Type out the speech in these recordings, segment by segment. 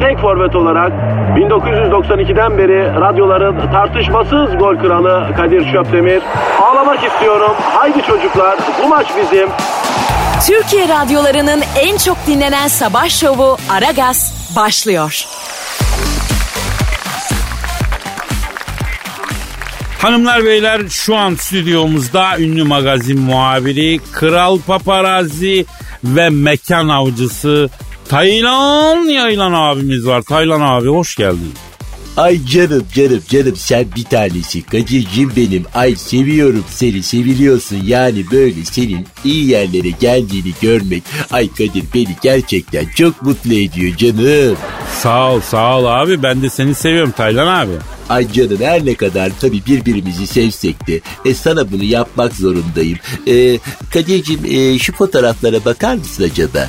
tek forvet olarak 1992'den beri radyoların tartışmasız gol kralı Kadir Şöpdemir. Ağlamak istiyorum. Haydi çocuklar bu maç bizim. Türkiye radyolarının en çok dinlenen sabah şovu Aragaz başlıyor. Hanımlar beyler şu an stüdyomuzda ünlü magazin muhabiri, kral paparazzi ve mekan avcısı Taylan Yaylan abimiz var. Taylan abi hoş geldin. Ay canım canım canım sen bir tanesi Kadir'cim benim. Ay seviyorum seni seviliyorsun yani böyle senin iyi yerlere geldiğini görmek. Ay Kadir beni gerçekten çok mutlu ediyor canım. Sağ ol sağ ol abi ben de seni seviyorum Taylan abi. Ay canım her ne kadar tabii birbirimizi sevsek de e, sana bunu yapmak zorundayım. E, Kadir'cim e, şu fotoğraflara bakar mısın acaba?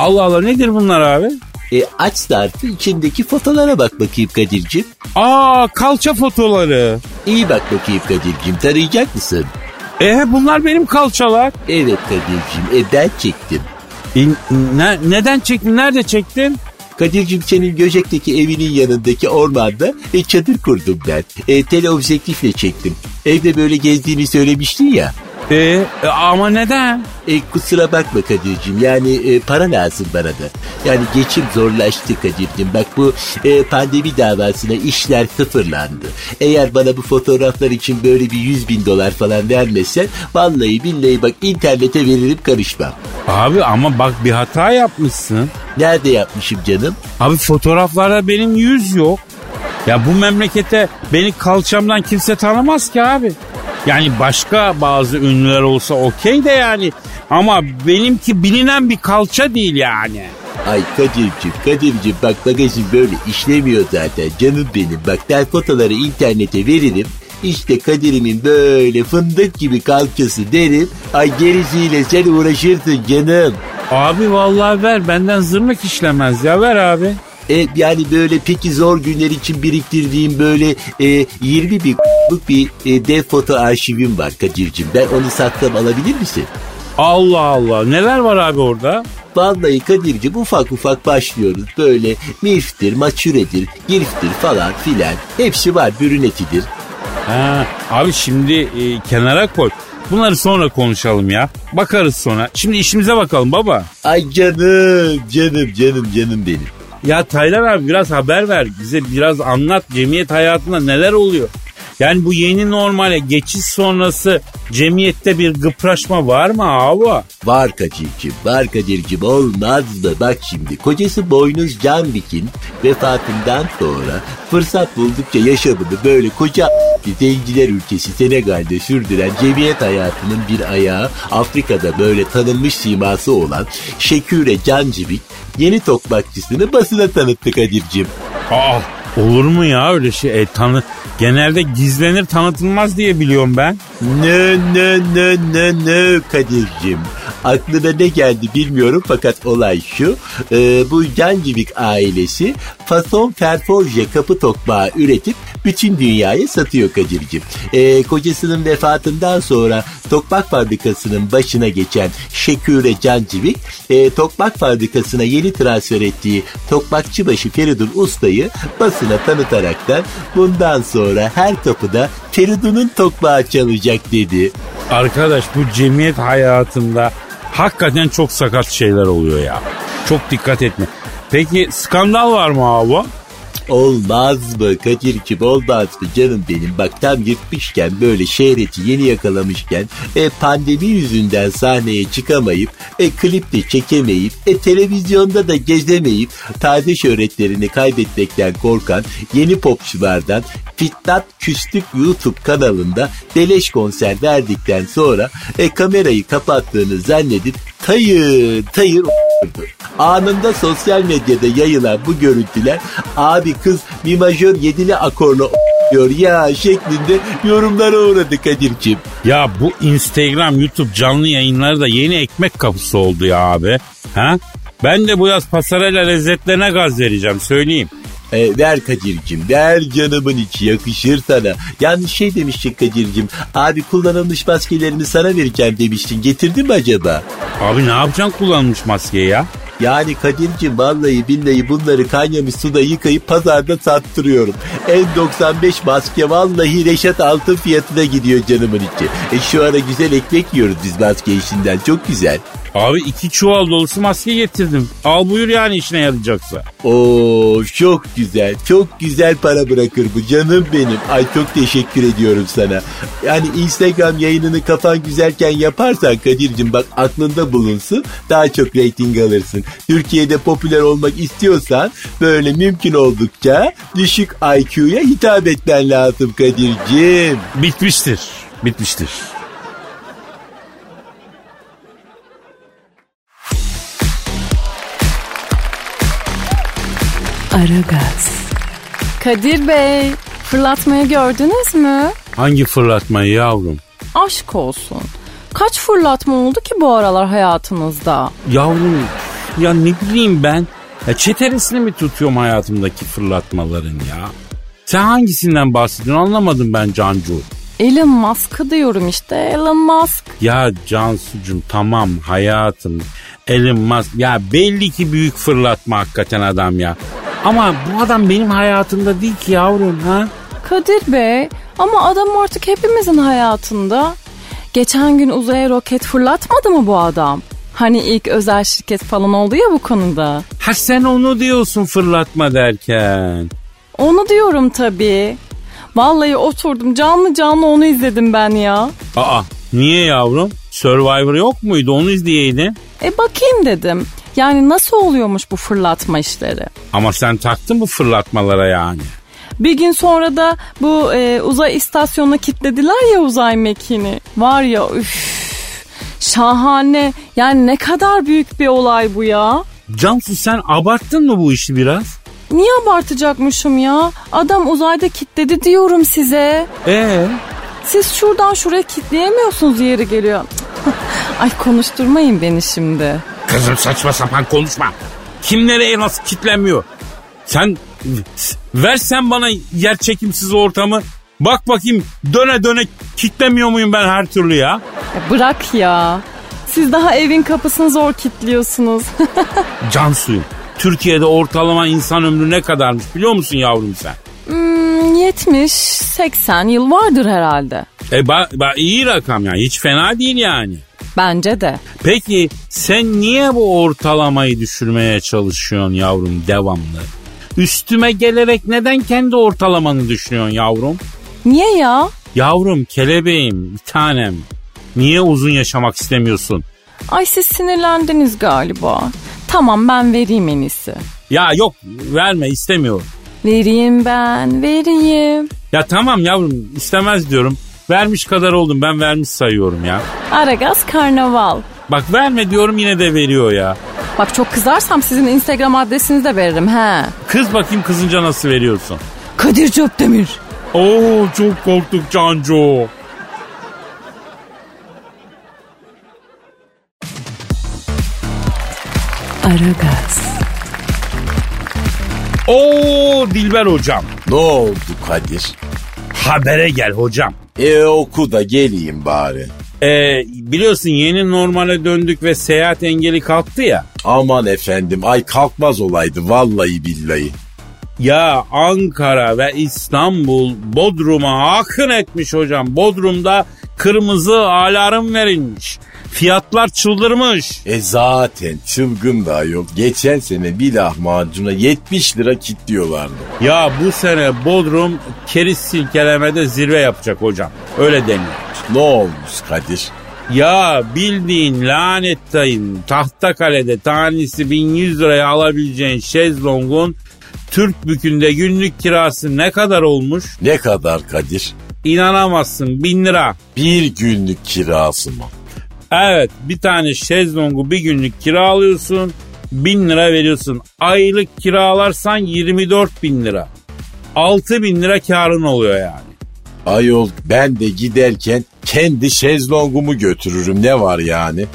Allah Allah nedir bunlar abi? E, aç zarfı içindeki fotolara bak bakayım Kadir'cim. Aa kalça fotoları. İyi bak bakayım Kadir'cim tarayacak mısın? E bunlar benim kalçalar. Evet Kadir'cim e, ben çektim. E, ne, neden çektin? Nerede çektin? Kadir'cim senin Göcek'teki evinin yanındaki ormanda e, çadır kurdum ben. E, teleobjektifle çektim. Evde böyle gezdiğini söylemiştin ya. E, e, ama neden? E, kusura bakma Kadir'cim yani e, para lazım bana da. Yani geçim zorlaştı Kadir'cim. Bak bu e, pandemi davasına işler sıfırlandı. Eğer bana bu fotoğraflar için böyle bir 100 bin dolar falan vermesen vallahi billahi bak internete veririm karışmam. Abi ama bak bir hata yapmışsın. Nerede yapmışım canım? Abi fotoğraflarda benim yüz yok. Ya bu memlekete beni kalçamdan kimse tanımaz ki abi. Yani başka bazı ünlüler olsa okey de yani. Ama benimki bilinen bir kalça değil yani. Ay Kadir'cim Kadir'cim bak magazin böyle işlemiyor zaten canım benim. Bak fotoları internete veririm. İşte Kadir'imin böyle fındık gibi kalçası derim. Ay gerisiyle sen uğraşırsın canım. Abi vallahi ver benden zırnık işlemez ya ver abi. E, yani böyle peki zor günler için biriktirdiğim böyle e, 20 bir bir e, dev foto arşivim var Kadir'cim. Ben onu saksam alabilir misin? Allah Allah neler var abi orada? Vallahi Kadir'cim ufak ufak başlıyoruz. Böyle miftir, maçüredir, giriftir falan filan. Hepsi var, bürünetidir. Ha, abi şimdi e, kenara koy. Bunları sonra konuşalım ya. Bakarız sonra. Şimdi işimize bakalım baba. Ay canım, canım, canım, canım benim. Ya Taylan abi biraz haber ver. Bize biraz anlat. Cemiyet hayatında neler oluyor? Yani bu yeni normale geçiş sonrası cemiyette bir gıpraşma var mı abi? Var Kadir'cim, var Kadir'cim olmaz mı? Bak şimdi kocası Boynuz Canvik'in vefatından sonra fırsat buldukça yaşamını böyle koca zenciler ülkesi Senegal'de sürdüren cemiyet hayatının bir ayağı Afrika'da böyle tanınmış siması olan Şeküre Cancivik yeni tokmakçısını basına tanıttı Kadir'cim. Aa, olur mu ya öyle şey? E, tanı genelde gizlenir tanıtılmaz diye biliyorum ben. Ne ne ne ne ne Kadir'cim. Aklına ne geldi bilmiyorum fakat olay şu. E, bu Cancivik ailesi fason ferforje kapı tokmağı üretip bütün dünyaya satıyor Kadir'cim. E, kocasının vefatından sonra tokmak fabrikasının başına geçen Şeküre Cancivik e, tokmak fabrikasına yeni transfer ettiği tokmakçıbaşı Feridun Usta'yı basına tanıtaraktan bundan sonra her kapıda Feridun'un tokmağı çalacak dedi. Arkadaş bu cemiyet hayatında hakikaten çok sakat şeyler oluyor ya. Çok dikkat etme. Peki skandal var mı abi? Olmaz mı? Kadir'cim olmaz mı? Canım benim. Bak tam yırtmışken böyle şehreti yeni yakalamışken e, pandemi yüzünden sahneye çıkamayıp e, klip de çekemeyip e, televizyonda da gezemeyip taze şöhretlerini kaybetmekten korkan yeni popçulardan Fitnat Küstük YouTube kanalında beleş konser verdikten sonra e, kamerayı kapattığını zannedip tayır tayır Anında sosyal medyada yayılan bu görüntüler abi kız bir majör yedili akorla diyor ya şeklinde yorumlara uğradı Kadir'ciğim. Ya bu Instagram, YouTube canlı yayınları da yeni ekmek kapısı oldu ya abi. Ha? Ben de bu yaz pasarela lezzetlerine gaz vereceğim söyleyeyim. E, ver Kadir'cim ver canımın içi yakışır sana. Yanlış şey demiştin Kadir'cim. Abi kullanılmış maskelerimi sana vereceğim demiştin. Getirdin mi acaba? Abi ne yapacaksın kullanılmış maskeyi ya? Yani Kadir'cim vallahi billahi bunları kaynamış suda yıkayıp pazarda sattırıyorum. N95 maske vallahi Reşat Altın fiyatına gidiyor canımın içi. E şu ara güzel ekmek yiyoruz biz maske işinden çok güzel. Abi iki çuval dolusu maske getirdim. Al buyur yani işine yarayacaksa. Oo çok güzel. Çok güzel para bırakır bu canım benim. Ay çok teşekkür ediyorum sana. Yani Instagram yayınını kafan güzelken yaparsan Kadir'cim bak aklında bulunsun. Daha çok reyting alırsın. Türkiye'de popüler olmak istiyorsan böyle mümkün oldukça düşük IQ'ya hitap etmen lazım Kadir'cim. Bitmiştir. Bitmiştir. Aragaz. Kadir Bey, fırlatmayı gördünüz mü? Hangi fırlatmayı yavrum? Aşk olsun. Kaç fırlatma oldu ki bu aralar hayatınızda? Yavrum ya ne bileyim ben. Ya çeteresini mi tutuyorum hayatımdaki fırlatmaların ya? Sen hangisinden bahsediyorsun anlamadım ben Cancu. Elon Musk'ı diyorum işte Elon Musk. Ya Cansucum tamam hayatım. Elon Musk ya belli ki büyük fırlatma hakikaten adam ya. Ama bu adam benim hayatımda değil ki yavrum ha. Kadir Bey ama adam artık hepimizin hayatında. Geçen gün uzaya roket fırlatmadı mı bu adam? Hani ilk özel şirket falan oldu ya bu konuda. Ha sen onu diyorsun fırlatma derken. Onu diyorum tabii. Vallahi oturdum canlı canlı onu izledim ben ya. Aa niye yavrum? Survivor yok muydu onu izleyeydin. E bakayım dedim. Yani nasıl oluyormuş bu fırlatma işleri? Ama sen taktın bu fırlatmalara yani. Bir gün sonra da bu e, uzay istasyonuna kilitlediler ya uzay mekiğini. Var ya üf, şahane. Yani ne kadar büyük bir olay bu ya. Cansu sen abarttın mı bu işi biraz? Niye abartacakmışım ya? Adam uzayda kilitledi diyorum size. Ee? Siz şuradan şuraya kilitleyemiyorsunuz yeri geliyor. Ay konuşturmayın beni şimdi. Kızım saçma sapan konuşma. Kim nereye nasıl kitlemiyor? Sen ver sen bana yer çekimsiz ortamı. Bak bakayım döne döne kitlemiyor muyum ben her türlü ya? Ya bırak ya. Siz daha evin kapısını zor kilitliyorsunuz. Cansu'yum. Türkiye'de ortalama insan ömrü ne kadarmış biliyor musun yavrum sen? Hmm, 70-80 yıl vardır herhalde. E ba, ba, iyi rakam ya hiç fena değil yani. Bence de. Peki sen niye bu ortalamayı düşürmeye çalışıyorsun yavrum devamlı? Üstüme gelerek neden kendi ortalamanı düşürüyorsun yavrum? Niye ya? Yavrum kelebeğim bir tanem. Niye uzun yaşamak istemiyorsun? Ay siz sinirlendiniz galiba. Tamam ben vereyim en iyisi. Ya yok verme istemiyorum. Vereyim ben, vereyim. Ya tamam yavrum istemez diyorum. Vermiş kadar oldum ben vermiş sayıyorum ya. Aragaz Karnaval. Bak verme diyorum yine de veriyor ya. Bak çok kızarsam sizin Instagram adresinizi de veririm he. Kız bakayım kızınca nasıl veriyorsun? Kadir Çöptemir. Oo çok korktuk Cancu. Aragaz. Oo Dilber hocam. Ne oldu Kadir? Habere gel hocam. E oku da geleyim bari. Ee, biliyorsun yeni normale döndük ve seyahat engeli kalktı ya. Aman efendim ay kalkmaz olaydı vallahi billahi. Ya Ankara ve İstanbul Bodrum'a akın etmiş hocam. Bodrum'da kırmızı alarm verilmiş. Fiyatlar çıldırmış. E zaten çılgın da yok. Geçen sene bir lahmacuna 70 lira kitliyorlardı. Ya bu sene Bodrum keriz silkelemede zirve yapacak hocam. Öyle deniyor. Ne olmuş Kadir? Ya bildiğin lanet dayın Tahtakale'de tanesi 1100 liraya alabileceğin şezlongun Türk bükünde günlük kirası ne kadar olmuş? Ne kadar Kadir? İnanamazsın bin lira. Bir günlük kirası mı? Evet bir tane şezlongu bir günlük kiralıyorsun. Bin lira veriyorsun. Aylık kiralarsan 24 bin lira. 6 bin lira karın oluyor yani. Ayol ben de giderken kendi şezlongumu götürürüm ne var yani?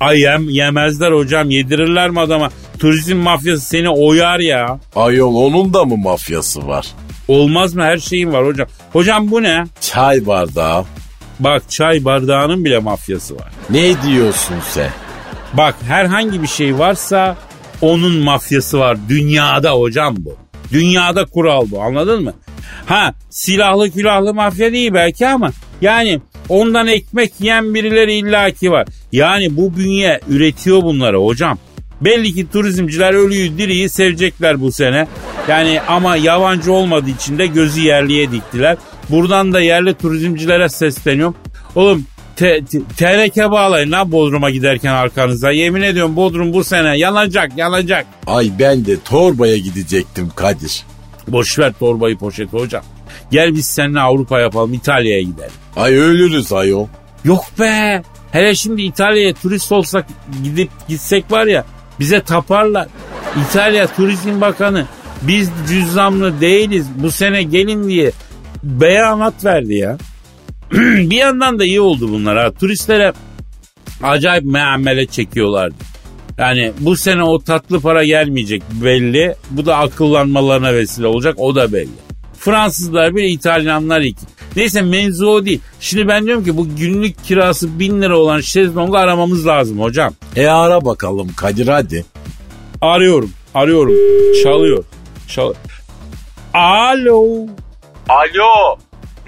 Ay yem, yemezler hocam yedirirler mi adama? Turizm mafyası seni oyar ya. Ayol onun da mı mafyası var? Olmaz mı her şeyin var hocam. Hocam bu ne? Çay bardağı. Bak çay bardağının bile mafyası var. Ne diyorsun sen? Bak herhangi bir şey varsa onun mafyası var. Dünyada hocam bu. Dünyada kural bu anladın mı? Ha silahlı külahlı mafya değil belki ama yani ondan ekmek yiyen birileri illaki var. Yani bu bünye üretiyor bunları hocam. Belli ki turizmciler ölüyü diriyi sevecekler bu sene. Yani ama yabancı olmadığı için de gözü yerliye diktiler. Buradan da yerli turizmcilere sesleniyorum. Oğlum te, te, TRK bağlayın lan Bodrum'a giderken arkanıza. Yemin ediyorum Bodrum bu sene yanacak yanacak. Ay ben de torbaya gidecektim Kadir. Boşver torbayı poşeti hocam. Gel biz seninle Avrupa yapalım İtalya'ya gidelim. Ay ölürüz ayol. Yok be. Hele şimdi İtalya'ya turist olsak gidip gitsek var ya bize taparlar. İtalya Turizm Bakanı biz cüzdanlı değiliz bu sene gelin diye beyanat verdi ya. bir yandan da iyi oldu bunlar ha. Turistlere acayip meamele çekiyorlardı. Yani bu sene o tatlı para gelmeyecek belli. Bu da akıllanmalarına vesile olacak o da belli. Fransızlar bir İtalyanlar iki. Neyse mevzu o değil. Şimdi ben diyorum ki bu günlük kirası bin lira olan şezlongu aramamız lazım hocam. E ara bakalım Kadir hadi. Arıyorum, arıyorum. Çalıyor. Çal Alo. Alo.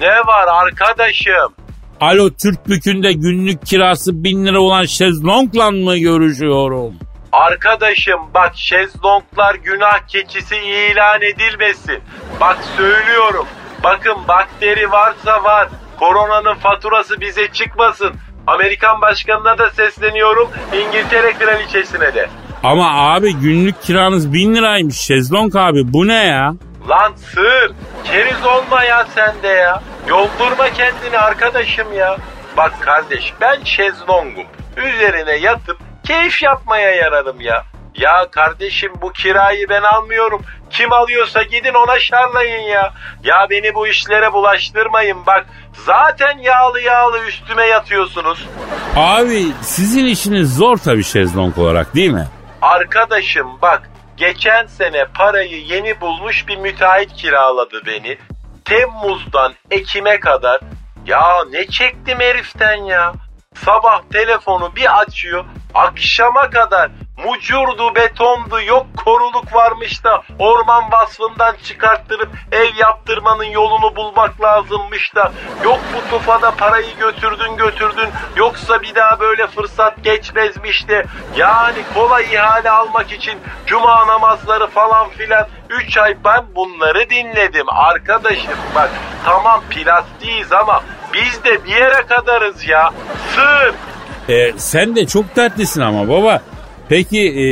Ne var arkadaşım? Alo Türk bükünde günlük kirası bin lira olan şezlongla mı görüşüyorum? Arkadaşım bak şezlonglar günah keçisi ilan edilmesin. Bak söylüyorum. Bakın bakteri varsa var. Koronanın faturası bize çıkmasın. Amerikan başkanına da sesleniyorum. İngiltere kraliçesine de. Ama abi günlük kiranız bin liraymış şezlong abi bu ne ya? Lan sığır. Keriz olma ya sen de ya. Yoldurma kendini arkadaşım ya. Bak kardeş ben şezlongum. Üzerine yatıp keyif yapmaya yararım ya. Ya kardeşim bu kirayı ben almıyorum. Kim alıyorsa gidin ona şarlayın ya. Ya beni bu işlere bulaştırmayın bak. Zaten yağlı yağlı üstüme yatıyorsunuz. Abi sizin işiniz zor tabii şezlong olarak değil mi? Arkadaşım bak geçen sene parayı yeni bulmuş bir müteahhit kiraladı beni. Temmuz'dan Ekim'e kadar ya ne çektim heriften ya. Sabah telefonu bir açıyor akşama kadar mucurdu betondu yok koruluk varmış da orman vasfından çıkarttırıp ev yaptırmanın yolunu bulmak lazımmış da. Yok bu tufada parayı götürdün götürdün yoksa bir daha böyle fırsat geçmezmiş de. Yani kolay ihale almak için cuma namazları falan filan 3 ay ben bunları dinledim arkadaşım. Bak tamam plastiğiz ama biz de bir yere kadarız ya. Sığır E, sen de çok dertlisin ama baba. Peki e,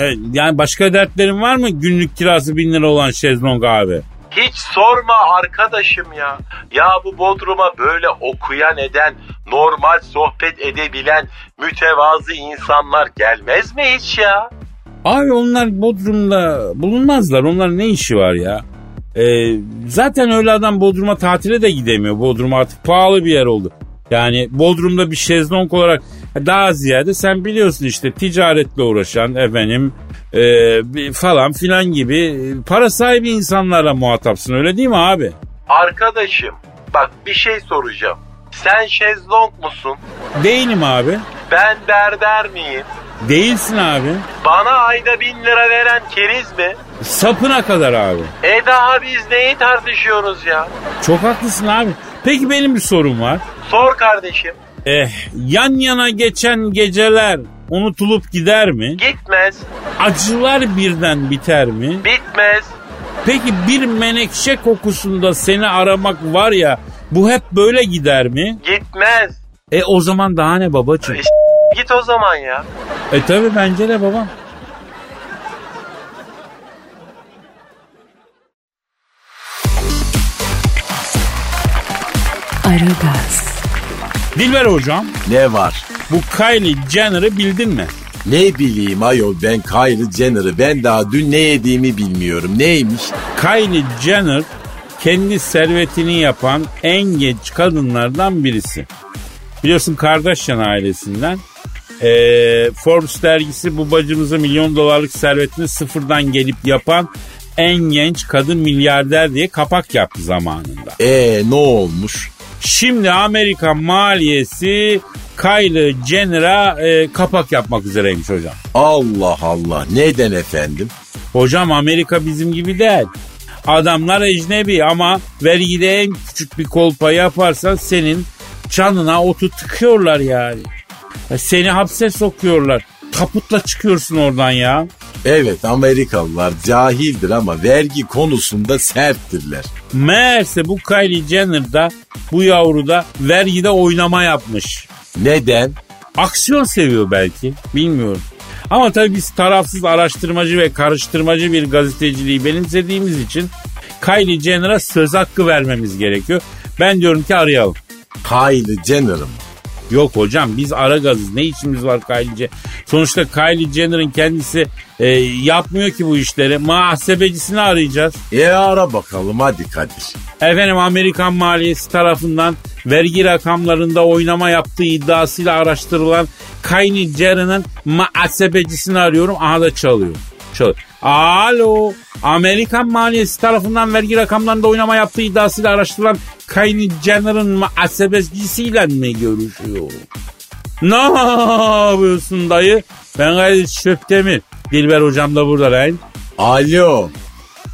e, yani başka dertlerin var mı günlük kirası bin lira olan şezlong abi? Hiç sorma arkadaşım ya. Ya bu Bodrum'a böyle okuyan eden, normal sohbet edebilen, mütevazı insanlar gelmez mi hiç ya? Abi onlar Bodrum'da bulunmazlar. Onların ne işi var ya? E, zaten öyle adam Bodrum'a tatile de gidemiyor. Bodrum artık pahalı bir yer oldu. Yani Bodrum'da bir şezlong olarak daha ziyade sen biliyorsun işte ticaretle uğraşan efendim e, falan filan gibi e, para sahibi insanlarla muhatapsın öyle değil mi abi? Arkadaşım bak bir şey soracağım. Sen şezlong musun? Değilim abi. Ben berber miyim? Değilsin abi. Bana ayda bin lira veren keriz mi? Sapına kadar abi. E daha biz neyi tartışıyoruz ya? Çok haklısın abi. Peki benim bir sorum var. Sor kardeşim. Eh, yan yana geçen geceler unutulup gider mi? Gitmez. Acılar birden biter mi? Bitmez. Peki bir menekşe kokusunda seni aramak var ya bu hep böyle gider mi? Gitmez. E o zaman daha ne babacığım? E, git o zaman ya. E tabi bence de babam. Aragas. Dilber hocam Ne var? bu Kylie Jenner'ı bildin mi? Ne bileyim ayol ben Kylie Jenner'ı ben daha dün ne yediğimi bilmiyorum. Neymiş? Kylie Jenner kendi servetini yapan en genç kadınlardan birisi. Biliyorsun Kardashian ailesinden. Ee, Forbes dergisi bu bacımıza milyon dolarlık servetini sıfırdan gelip yapan en genç kadın milyarder diye kapak yaptı zamanında. Ee ne olmuş? Şimdi Amerika maliyesi Kylie Jenner'a e, kapak yapmak üzereymiş hocam. Allah Allah neden efendim? Hocam Amerika bizim gibi değil. Adamlar ecnebi ama vergide en küçük bir kolpa yaparsan senin canına otu tıkıyorlar yani. Ya Seni hapse sokuyorlar. Taputla çıkıyorsun oradan ya. Evet Amerikalılar cahildir ama vergi konusunda serttirler. Meğerse bu Kylie Jenner da bu yavru da vergide oynama yapmış. Neden? Aksiyon seviyor belki. Bilmiyorum. Ama tabii biz tarafsız araştırmacı ve karıştırmacı bir gazeteciliği benimsediğimiz için Kylie Jenner'a söz hakkı vermemiz gerekiyor. Ben diyorum ki arayalım. Kylie Jenner'ım. Yok hocam biz ara gazız. Ne işimiz var Kylie Jenner? Sonuçta Kylie Jenner'ın kendisi e, yapmıyor ki bu işleri. Muhasebecisini arayacağız. E ara bakalım hadi Kadir. Efendim Amerikan maliyesi tarafından vergi rakamlarında oynama yaptığı iddiasıyla araştırılan Kylie Jenner'ın muhasebecisini arıyorum. Aha da çalıyor. Çalıyor. Alo. Amerikan maliyesi tarafından vergi rakamlarında oynama yaptığı iddiasıyla araştırılan Kylie Jenner'ın muhasebecisiyle mi görüşüyorum? Ne yapıyorsun dayı? Ben gayet Şöptemir. Dilber hocam da burada lan. Alo.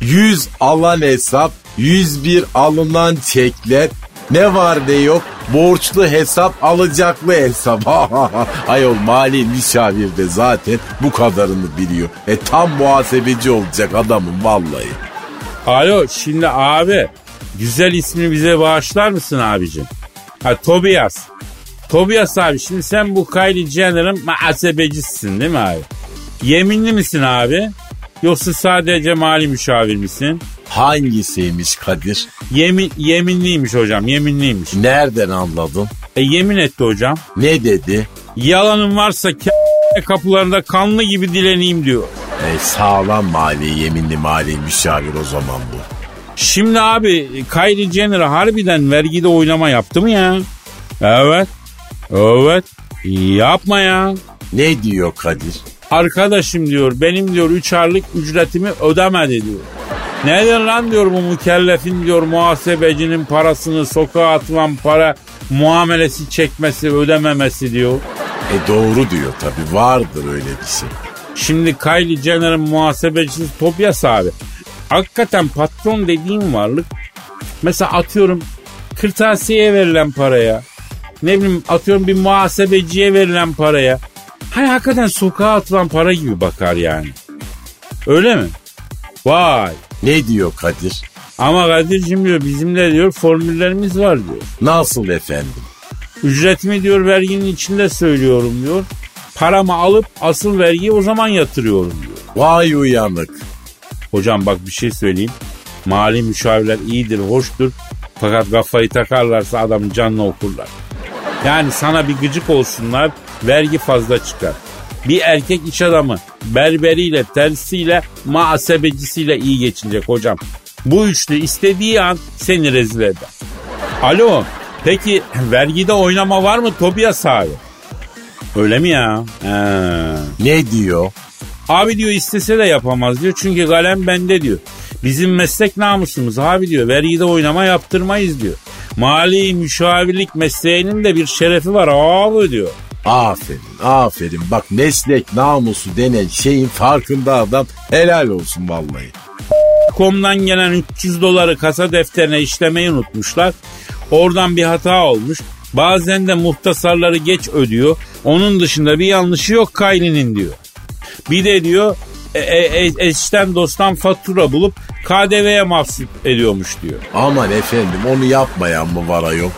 100 alan hesap, 101 alınan çekler. Ne var ne yok? Borçlu hesap, alacaklı hesap. Ayol mali müşavir de zaten bu kadarını biliyor. E tam muhasebeci olacak adamın vallahi. Alo şimdi abi güzel ismini bize bağışlar mısın abicim? Ha Tobias. Tobias abi şimdi sen bu Kylie Jenner'ın muhasebecisisin değil mi abi? Yeminli misin abi? Yoksa sadece mali müşavir misin? Hangisiymiş Kadir? Yemin, yeminliymiş hocam yeminliymiş. Nereden anladın? E yemin etti hocam. Ne dedi? Yalanın varsa k- kapılarında kanlı gibi dileneyim diyor. E sağlam mali, yeminli mali müşavir o zaman bu. Şimdi abi Kylie Jenner harbiden vergide oynama yaptı mı ya? Evet. Evet. Yapma ya. Ne diyor Kadir? Arkadaşım diyor benim diyor 3 aylık ücretimi ödemedi diyor. Nedir lan diyor bu mükellefin diyor muhasebecinin parasını sokağa atılan para muamelesi çekmesi ödememesi diyor. E doğru diyor tabi vardır öyle bir şey. Şimdi Kylie Jenner'ın muhasebecisi Tobias abi. Hakikaten patron dediğim varlık mesela atıyorum kırtasiyeye verilen paraya ne bileyim atıyorum bir muhasebeciye verilen paraya hani hakikaten sokağa atılan para gibi bakar yani. Öyle mi? Vay. Ne diyor Kadir? Ama Kadir'cim diyor bizim de diyor formüllerimiz var diyor. Nasıl efendim? Ücretimi diyor verginin içinde söylüyorum diyor. Paramı alıp asıl vergiyi o zaman yatırıyorum diyor. Vay uyanık. Hocam bak bir şey söyleyeyim. Mali müşavirler iyidir, hoştur. Fakat kafayı takarlarsa adamın canını okurlar. Yani sana bir gıcık olsunlar, vergi fazla çıkar. Bir erkek iş adamı berberiyle, tersiyle, muhasebecisiyle iyi geçinecek hocam. Bu üçlü istediği an seni rezil eder. Alo, peki vergide oynama var mı Tobias abi? Öyle mi ya? He. Ne diyor? Abi diyor istese de yapamaz diyor. Çünkü kalem bende diyor. Bizim meslek namusumuz abi diyor. Vergide oynama yaptırmayız diyor. Mali müşavirlik mesleğinin de bir şerefi var abi diyor. Aferin aferin bak meslek namusu denen şeyin farkında adam helal olsun vallahi. Kom'dan gelen 300 doları kasa defterine işlemeyi unutmuşlar. Oradan bir hata olmuş. Bazen de muhtasarları geç ödüyor. Onun dışında bir yanlışı yok Kylie'nin diyor. Bir de diyor e, e, e, eşten dosttan fatura bulup KDV'ye mahsup ediyormuş diyor. Aman efendim onu yapmayan mı var ayol?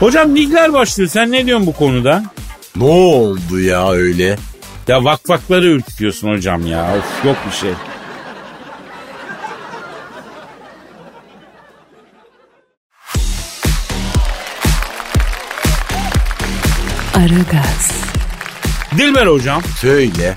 Hocam ligler başlıyor. Sen ne diyorsun bu konuda? Ne oldu ya öyle? Ya vakvakları ürkütüyorsun hocam ya. Of yok bir şey. Aragaz, Dilber hocam Söyle.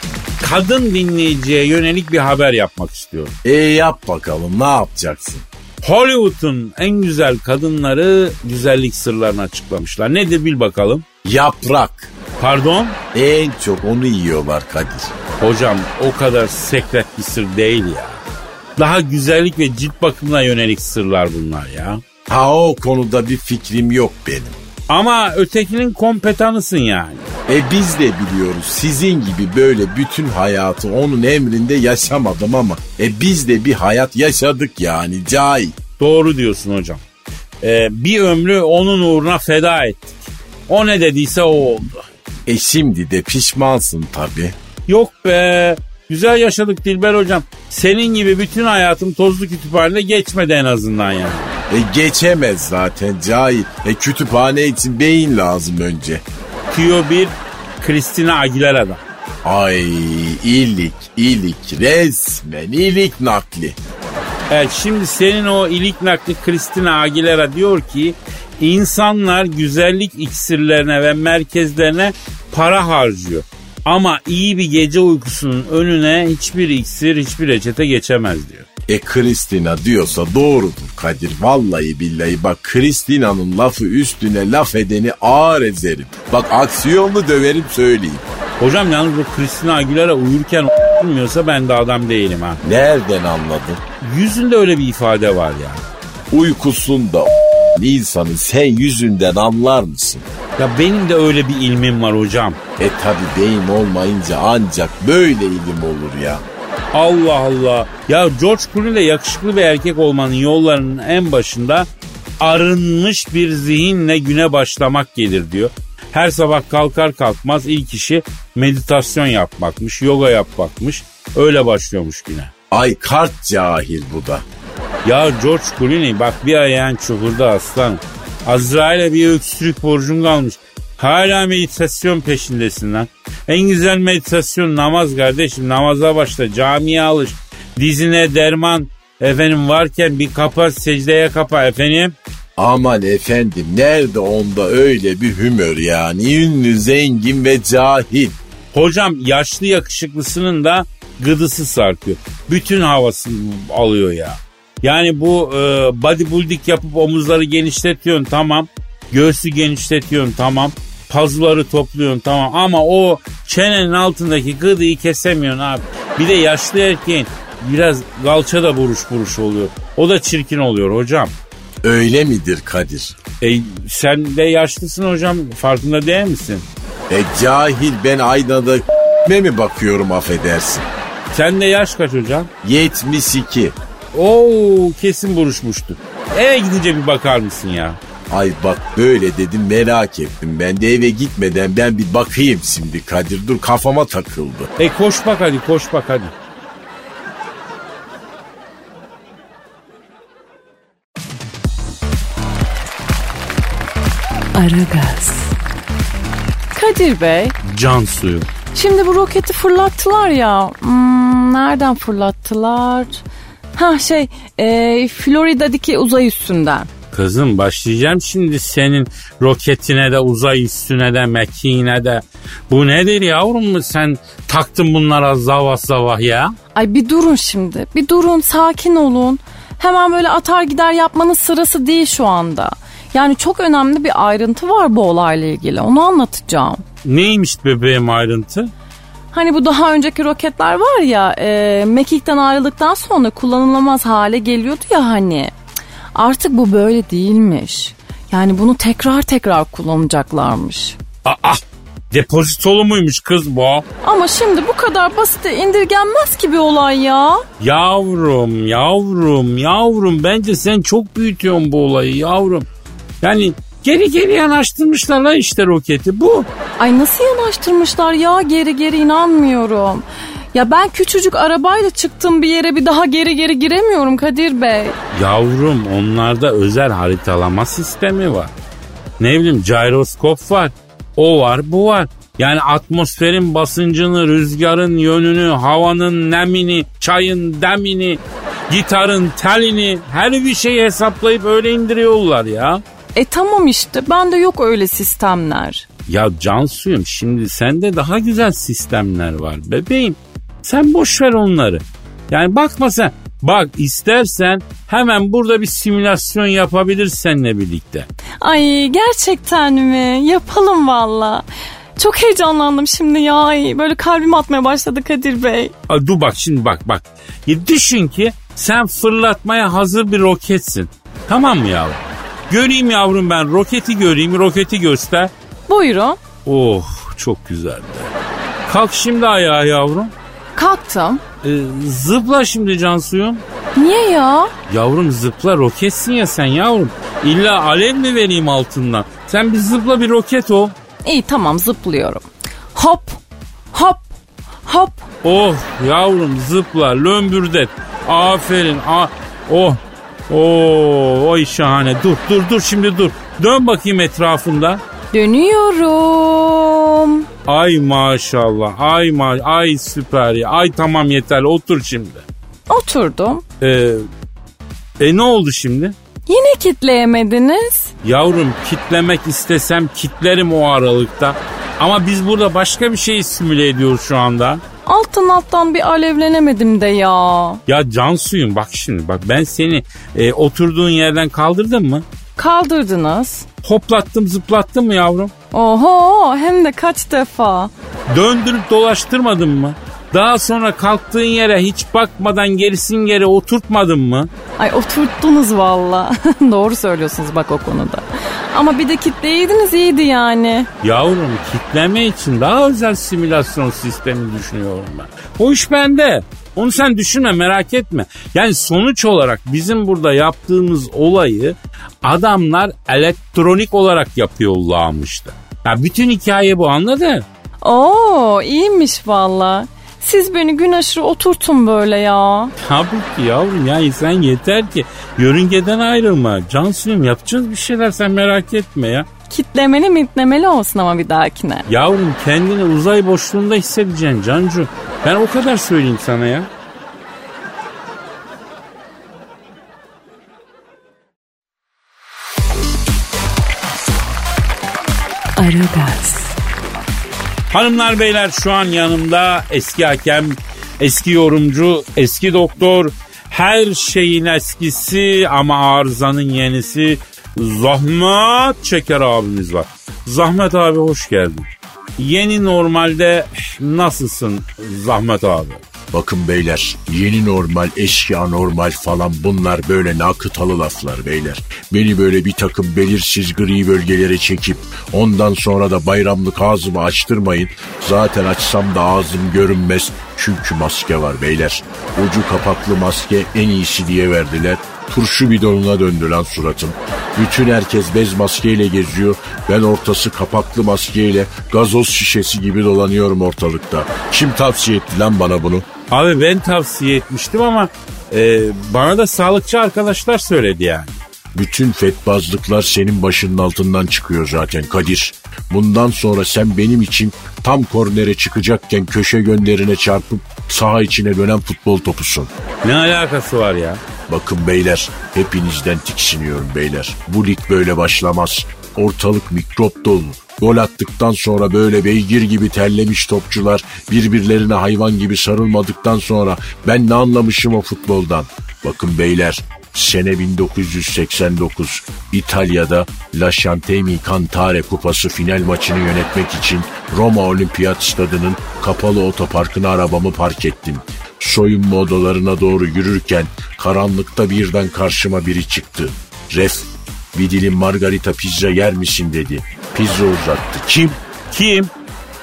kadın dinleyiciye yönelik bir haber yapmak istiyorum. E yap bakalım ne yapacaksın? Hollywood'un en güzel kadınları güzellik sırlarını açıklamışlar. Nedir bil bakalım. Yaprak. Pardon? En çok onu yiyorlar Kadir. Hocam o kadar sekret bir sır değil ya. Daha güzellik ve cilt bakımına yönelik sırlar bunlar ya. Ha o konuda bir fikrim yok benim. Ama ötekinin kompetanısın yani. E biz de biliyoruz sizin gibi böyle bütün hayatı onun emrinde yaşamadım ama e biz de bir hayat yaşadık yani cahil. Doğru diyorsun hocam. Ee, bir ömrü onun uğruna feda ettik. O ne dediyse o oldu. E şimdi de pişmansın tabii. Yok be. Güzel yaşadık Dilber hocam. Senin gibi bütün hayatım tozlu kütüphanede geçmedi en azından yani. E geçemez zaten cahil. E kütüphane için beyin lazım önce. Tüyo 1 Christina Aguilera'da. Ay iyilik iyilik resmen iyilik nakli. Evet şimdi senin o ilik nakli Christina Aguilera diyor ki insanlar güzellik iksirlerine ve merkezlerine para harcıyor. Ama iyi bir gece uykusunun önüne hiçbir iksir, hiçbir reçete geçemez diyor. E Kristina diyorsa doğrudur Kadir. Vallahi billahi bak Kristina'nın lafı üstüne laf edeni ağır ezerim. Bak aksiyonlu döverim söyleyeyim. Hocam yalnız bu Christina Aguilera uyurken olmuyorsa ben de adam değilim ha. Nereden anladın? Yüzünde öyle bir ifade var ya. Uykusunda insanın sen yüzünden anlar mısın? Ya benim de öyle bir ilmim var hocam. E tabi beyin olmayınca ancak böyle ilim olur ya. Allah Allah. Ya George Clooney ile yakışıklı bir erkek olmanın yollarının en başında arınmış bir zihinle güne başlamak gelir diyor. Her sabah kalkar kalkmaz ilk işi meditasyon yapmakmış, yoga yapmakmış. Öyle başlıyormuş güne. Ay kart cahil bu da. Ya George Clooney bak bir ayağın çukurda aslan. Azrail'e bir öksürük borcun kalmış. Hala meditasyon peşindesin lan. En güzel meditasyon namaz kardeşim. Namaza başla camiye alış. Dizine derman efendim varken bir kapa secdeye kapa efendim. Aman efendim nerede onda öyle bir hümör yani ünlü zengin ve cahil. Hocam yaşlı yakışıklısının da gıdısı sarkıyor. Bütün havasını alıyor ya. Yani bu e, bodybuilding yapıp omuzları genişletiyorsun tamam. Göğsü genişletiyorsun tamam. Pazuları topluyorsun tamam. Ama o çenenin altındaki gıdıyı kesemiyorsun abi. Bir de yaşlı erkeğin biraz galça da buruş buruş oluyor. O da çirkin oluyor hocam. Öyle midir Kadir? E, sen de yaşlısın hocam farkında değil misin? E cahil ben aynada mi bakıyorum affedersin. Sen de yaş kaç hocam? 72. Oo kesin buruşmuştu. Eve gidince bir bakar mısın ya? Ay bak böyle dedim merak ettim. Ben de eve gitmeden ben bir bakayım şimdi Kadir. Dur kafama takıldı. E koş bak hadi koş bak hadi. Aragaz, Kadir Bey, Can suyu. şimdi bu roketi fırlattılar ya. Hmm, nereden fırlattılar? Ha şey, e, Florida'daki uzay üstünden. Kızım başlayacağım şimdi senin roketine de uzay üstüne de mekiğine de. Bu nedir yavrum mu sen taktın bunlara zavah zavah ya? Ay bir durun şimdi. Bir durun, sakin olun. Hemen böyle atar gider yapmanın sırası değil şu anda. Yani çok önemli bir ayrıntı var bu olayla ilgili. Onu anlatacağım. Neymiş bebeğim ayrıntı? Hani bu daha önceki roketler var ya e, mekikten ayrıldıktan sonra kullanılamaz hale geliyordu ya hani. Artık bu böyle değilmiş. Yani bunu tekrar tekrar kullanacaklarmış. Aa depozitolu muymuş kız bu? Ama şimdi bu kadar basite indirgenmez ki bir olay ya. Yavrum yavrum yavrum bence sen çok büyütüyorsun bu olayı yavrum. Yani geri geri yanaştırmışlar la işte roketi bu. Ay nasıl yanaştırmışlar ya geri geri inanmıyorum. Ya ben küçücük arabayla çıktım bir yere bir daha geri geri giremiyorum Kadir Bey. Yavrum onlarda özel haritalama sistemi var. Ne bileyim gyroskop var. O var bu var. Yani atmosferin basıncını, rüzgarın yönünü, havanın nemini, çayın demini, gitarın telini her bir şeyi hesaplayıp öyle indiriyorlar ya. E tamam işte bende yok öyle sistemler. Ya Cansu'yum şimdi sende daha güzel sistemler var bebeğim. Sen boş ver onları. Yani bakma sen. Bak istersen hemen burada bir simülasyon yapabilir seninle birlikte. Ay gerçekten mi? Yapalım valla. Çok heyecanlandım şimdi ya. Ay, böyle kalbim atmaya başladı Kadir Bey. Aa, dur bak şimdi bak bak. Ya düşün ki sen fırlatmaya hazır bir roketsin. Tamam mı yavrum? Göreyim yavrum ben roketi göreyim roketi göster. Buyurun. Oh çok güzeldi. Kalk şimdi ayağa yavrum. Kalktım. Ee, zıpla şimdi Cansu'yum. Niye ya? Yavrum zıpla roketsin ya sen yavrum. İlla alev mi vereyim altından? Sen bir zıpla bir roket ol. İyi tamam zıplıyorum. Hop hop hop. Oh yavrum zıpla lömbürdet. Aferin. A oh. Oo, oy şahane. Dur dur dur şimdi dur. Dön bakayım etrafında. Dönüyorum. Ay maşallah. Ay ma ay süper ya. Ay tamam yeter. Otur şimdi. Oturdum. Ee, e ne oldu şimdi? Yine kitleyemediniz. Yavrum kitlemek istesem kitlerim o aralıkta. Ama biz burada başka bir şey simüle ediyoruz şu anda. Alttan alttan bir alevlenemedim de ya. Ya Cansu'yum bak şimdi bak ben seni e, oturduğun yerden kaldırdım mı? Kaldırdınız. Hoplattım zıplattım mı yavrum? Oho hem de kaç defa. Döndürüp dolaştırmadın mı? Daha sonra kalktığın yere hiç bakmadan gerisin geri oturtmadın mı? Ay oturttunuz valla. Doğru söylüyorsunuz bak o konuda. Ama bir de kitleyiydiniz iyiydi yani. Yavrum kitleme için daha özel simülasyon sistemi düşünüyorum ben. O iş bende. Onu sen düşünme merak etme. Yani sonuç olarak bizim burada yaptığımız olayı adamlar elektronik olarak yapıyorlarmıştı. Ya bütün hikaye bu anladın? Oo iyiymiş valla. Siz beni gün aşırı oturtun böyle ya. Tabii ki yavrum yani sen yeter ki yörüngeden ayrılma. Cansu'yum yapacağız bir şeyler sen merak etme ya. Kitlemeli mitlemeli olsun ama bir dahakine. Yavrum kendini uzay boşluğunda hissedeceksin Cancu. Ben o kadar söyleyeyim sana ya. Aragaz, Hanımlar beyler şu an yanımda eski hakem, eski yorumcu, eski doktor, her şeyin eskisi ama arızanın yenisi Zahmet Çeker abimiz var. Zahmet abi hoş geldin. Yeni normalde nasılsın Zahmet abi? Bakın beyler yeni normal eski anormal falan bunlar böyle nakıtalı laflar beyler. Beni böyle bir takım belirsiz gri bölgelere çekip ondan sonra da bayramlık ağzımı açtırmayın. Zaten açsam da ağzım görünmez çünkü maske var beyler. Ucu kapaklı maske en iyisi diye verdiler. Turşu bidonuna döndü lan suratım. Bütün herkes bez maskeyle geziyor. Ben ortası kapaklı maskeyle gazoz şişesi gibi dolanıyorum ortalıkta. Kim tavsiye etti lan bana bunu? Abi ben tavsiye etmiştim ama e, bana da sağlıkçı arkadaşlar söyledi yani. Bütün fetbazlıklar senin başının altından çıkıyor zaten Kadir. Bundan sonra sen benim için tam kornere çıkacakken köşe gönderine çarpıp saha içine dönen futbol topusun. Ne alakası var ya? Bakın beyler hepinizden tiksiniyorum beyler. Bu lig böyle başlamaz. Ortalık mikrop dolu. Gol attıktan sonra böyle beygir gibi terlemiş topçular birbirlerine hayvan gibi sarılmadıktan sonra ben ne anlamışım o futboldan. Bakın beyler sene 1989 İtalya'da La Chantemi Cantare Kupası final maçını yönetmek için Roma Olimpiyat Stadı'nın kapalı otoparkına arabamı park ettim. Soyunma odalarına doğru yürürken karanlıkta birden karşıma biri çıktı. Ref bir dilim margarita pizza yer misin dedi. Pizza uzattı. Kim? Kim?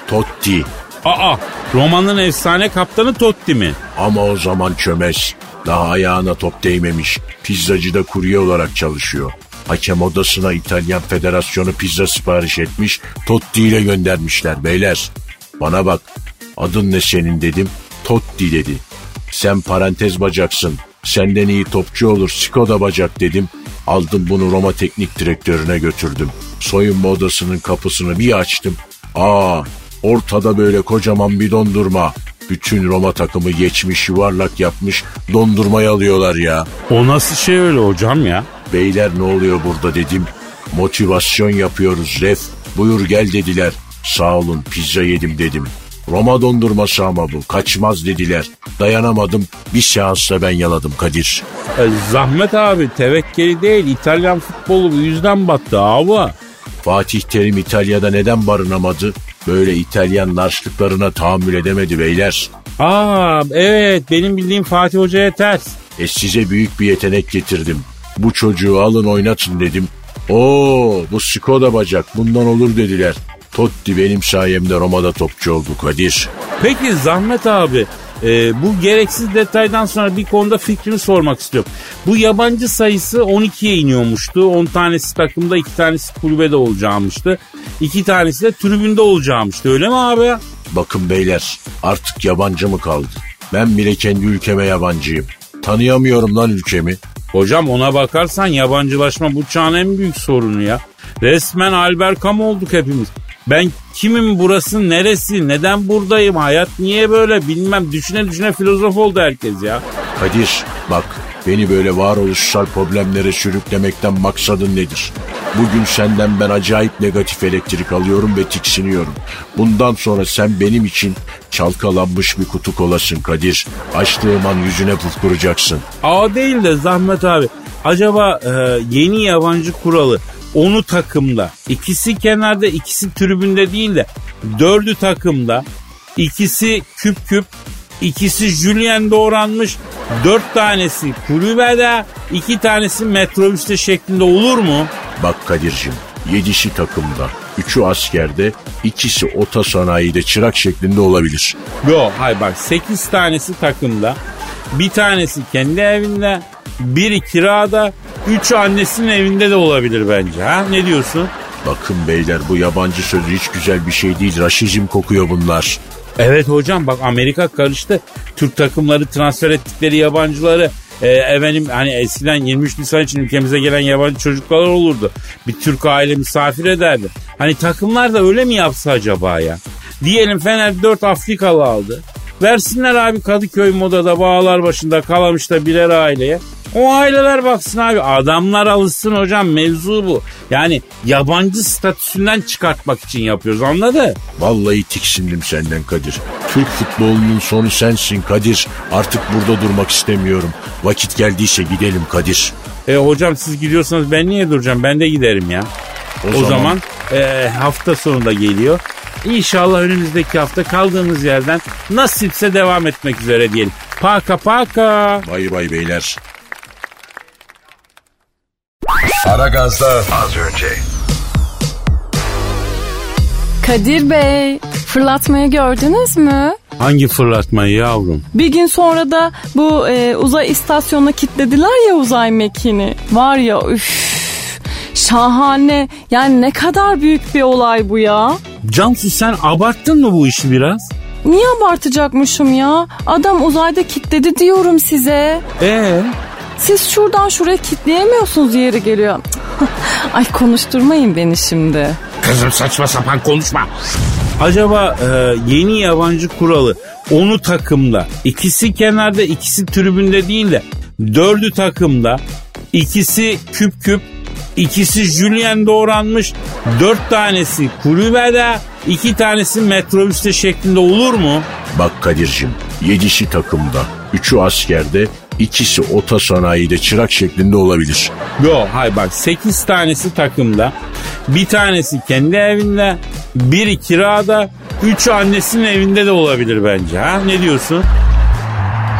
Totti. Aa romanın efsane kaptanı Totti mi? Ama o zaman çömez. Daha ayağına top değmemiş. Pizzacıda kurye olarak çalışıyor. Hakem odasına İtalyan Federasyonu pizza sipariş etmiş. Totti ile göndermişler beyler. Bana bak. Adın ne senin dedim. Totti dedi. Sen parantez bacaksın. Senden iyi topçu olur Skoda bacak dedim. Aldım bunu Roma teknik direktörüne götürdüm. Soyunma odasının kapısını bir açtım. Aa ortada böyle kocaman bir dondurma. Bütün Roma takımı geçmiş yuvarlak yapmış dondurmayı alıyorlar ya. O nasıl şey öyle hocam ya? Beyler ne oluyor burada dedim. Motivasyon yapıyoruz ref. Buyur gel dediler. Sağ olun pizza yedim dedim. Roma dondurması ama bu. Kaçmaz dediler. Dayanamadım. Bir seansta ben yaladım Kadir. E, Zahmet abi tevekkeli değil İtalyan futbolu bu yüzden battı abi. Fatih Terim İtalya'da neden barınamadı? Böyle İtalyan narşlıklarına tahammül edemedi beyler. Aa evet benim bildiğim Fatih Hoca'ya ters. E size büyük bir yetenek getirdim. Bu çocuğu alın oynatın dedim. Oo bu Skoda bacak bundan olur dediler. Totti benim sayemde Roma'da topçu oldu Kadir. Peki Zahmet abi e, bu gereksiz detaydan sonra bir konuda fikrini sormak istiyorum. Bu yabancı sayısı 12'ye iniyormuştu. 10 tanesi takımda 2 tanesi kulübede olacağımıştı. 2 tanesi de tribünde olacağımıştı öyle mi abi? Bakın beyler artık yabancı mı kaldı? Ben bile kendi ülkeme yabancıyım. Tanıyamıyorum lan ülkemi. Hocam ona bakarsan yabancılaşma bu çağın en büyük sorunu ya. Resmen Albert Camus olduk hepimiz. Ben kimim burası neresi neden buradayım hayat niye böyle bilmem düşüne düşüne filozof oldu herkes ya. Kadir bak beni böyle varoluşsal problemlere sürüklemekten maksadın nedir? Bugün senden ben acayip negatif elektrik alıyorum ve tiksiniyorum. Bundan sonra sen benim için çalkalanmış bir kutu kolasın Kadir. Açtığım an yüzüne pufkuracaksın. Aa değil de Zahmet abi acaba e, yeni yabancı kuralı onu takımda ikisi kenarda ikisi tribünde değil de dördü takımda ikisi küp küp ikisi Julien doğranmış dört tanesi kulübede iki tanesi metrobüste şeklinde olur mu? Bak Kadir'cim yedisi takımda, üçü askerde, ikisi ota sanayide çırak şeklinde olabilir. Yok hayır bak 8 tanesi takımda. Bir tanesi kendi evinde. Biri kirada. Üçü annesinin evinde de olabilir bence. Ha ne diyorsun? Bakın beyler bu yabancı sözü hiç güzel bir şey değil. Raşizm kokuyor bunlar. Evet hocam bak Amerika karıştı. Türk takımları transfer ettikleri yabancıları e, efendim hani eskiden 23 Nisan için ülkemize gelen yabancı çocuklar olurdu. Bir Türk aile misafir ederdi. Hani takımlar da öyle mi yapsa acaba ya? Diyelim Fener 4 Afrikalı aldı. Versinler abi Kadıköy modada bağlar başında Kalamış'ta birer aileye. O aileler baksın abi adamlar alışsın hocam mevzu bu. Yani yabancı statüsünden çıkartmak için yapıyoruz anladı? Vallahi tiksindim senden Kadir. Türk futbolunun sonu sensin Kadir. Artık burada durmak istemiyorum. Vakit geldiyse gidelim Kadir. E hocam siz gidiyorsanız ben niye duracağım ben de giderim ya. O, zaman- zaman, e, hafta sonunda geliyor. İnşallah önümüzdeki hafta kaldığımız yerden nasipse devam etmek üzere diyelim. Paka paka. Bay bay beyler. Aragaz'da az önce. Kadir Bey fırlatmayı gördünüz mü? Hangi fırlatmayı yavrum? Bir gün sonra da bu e, uzay istasyonuna kilitlediler ya uzay mekiğini. Var ya üf şahane yani ne kadar büyük bir olay bu ya. Cansu sen abarttın mı bu işi biraz? Niye abartacakmışım ya? Adam uzayda kilitledi diyorum size. Ee? Siz şuradan şuraya kilitleyemiyorsunuz yeri geliyor. Ay konuşturmayın beni şimdi. Kızım saçma sapan konuşma. Acaba e, yeni yabancı kuralı onu takımda ikisi kenarda ikisi tribünde değil de dördü takımda ikisi küp küp ikisi Julien doğranmış dört tanesi kulübede iki tanesi metrobüste şeklinde olur mu? Bak Kadir'cim yedisi takımda, üçü askerde, ikisi ota sanayide çırak şeklinde olabilir. Yok hayır bak 8 tanesi takımda. Bir tanesi kendi evinde. Biri kirada. Üçü annesinin evinde de olabilir bence. Ha ne diyorsun?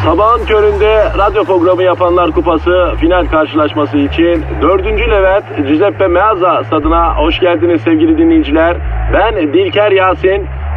Sabahın köründe radyo programı yapanlar kupası final karşılaşması için 4. Levent Giuseppe Meazza stadına hoş geldiniz sevgili dinleyiciler. Ben Dilker Yasin.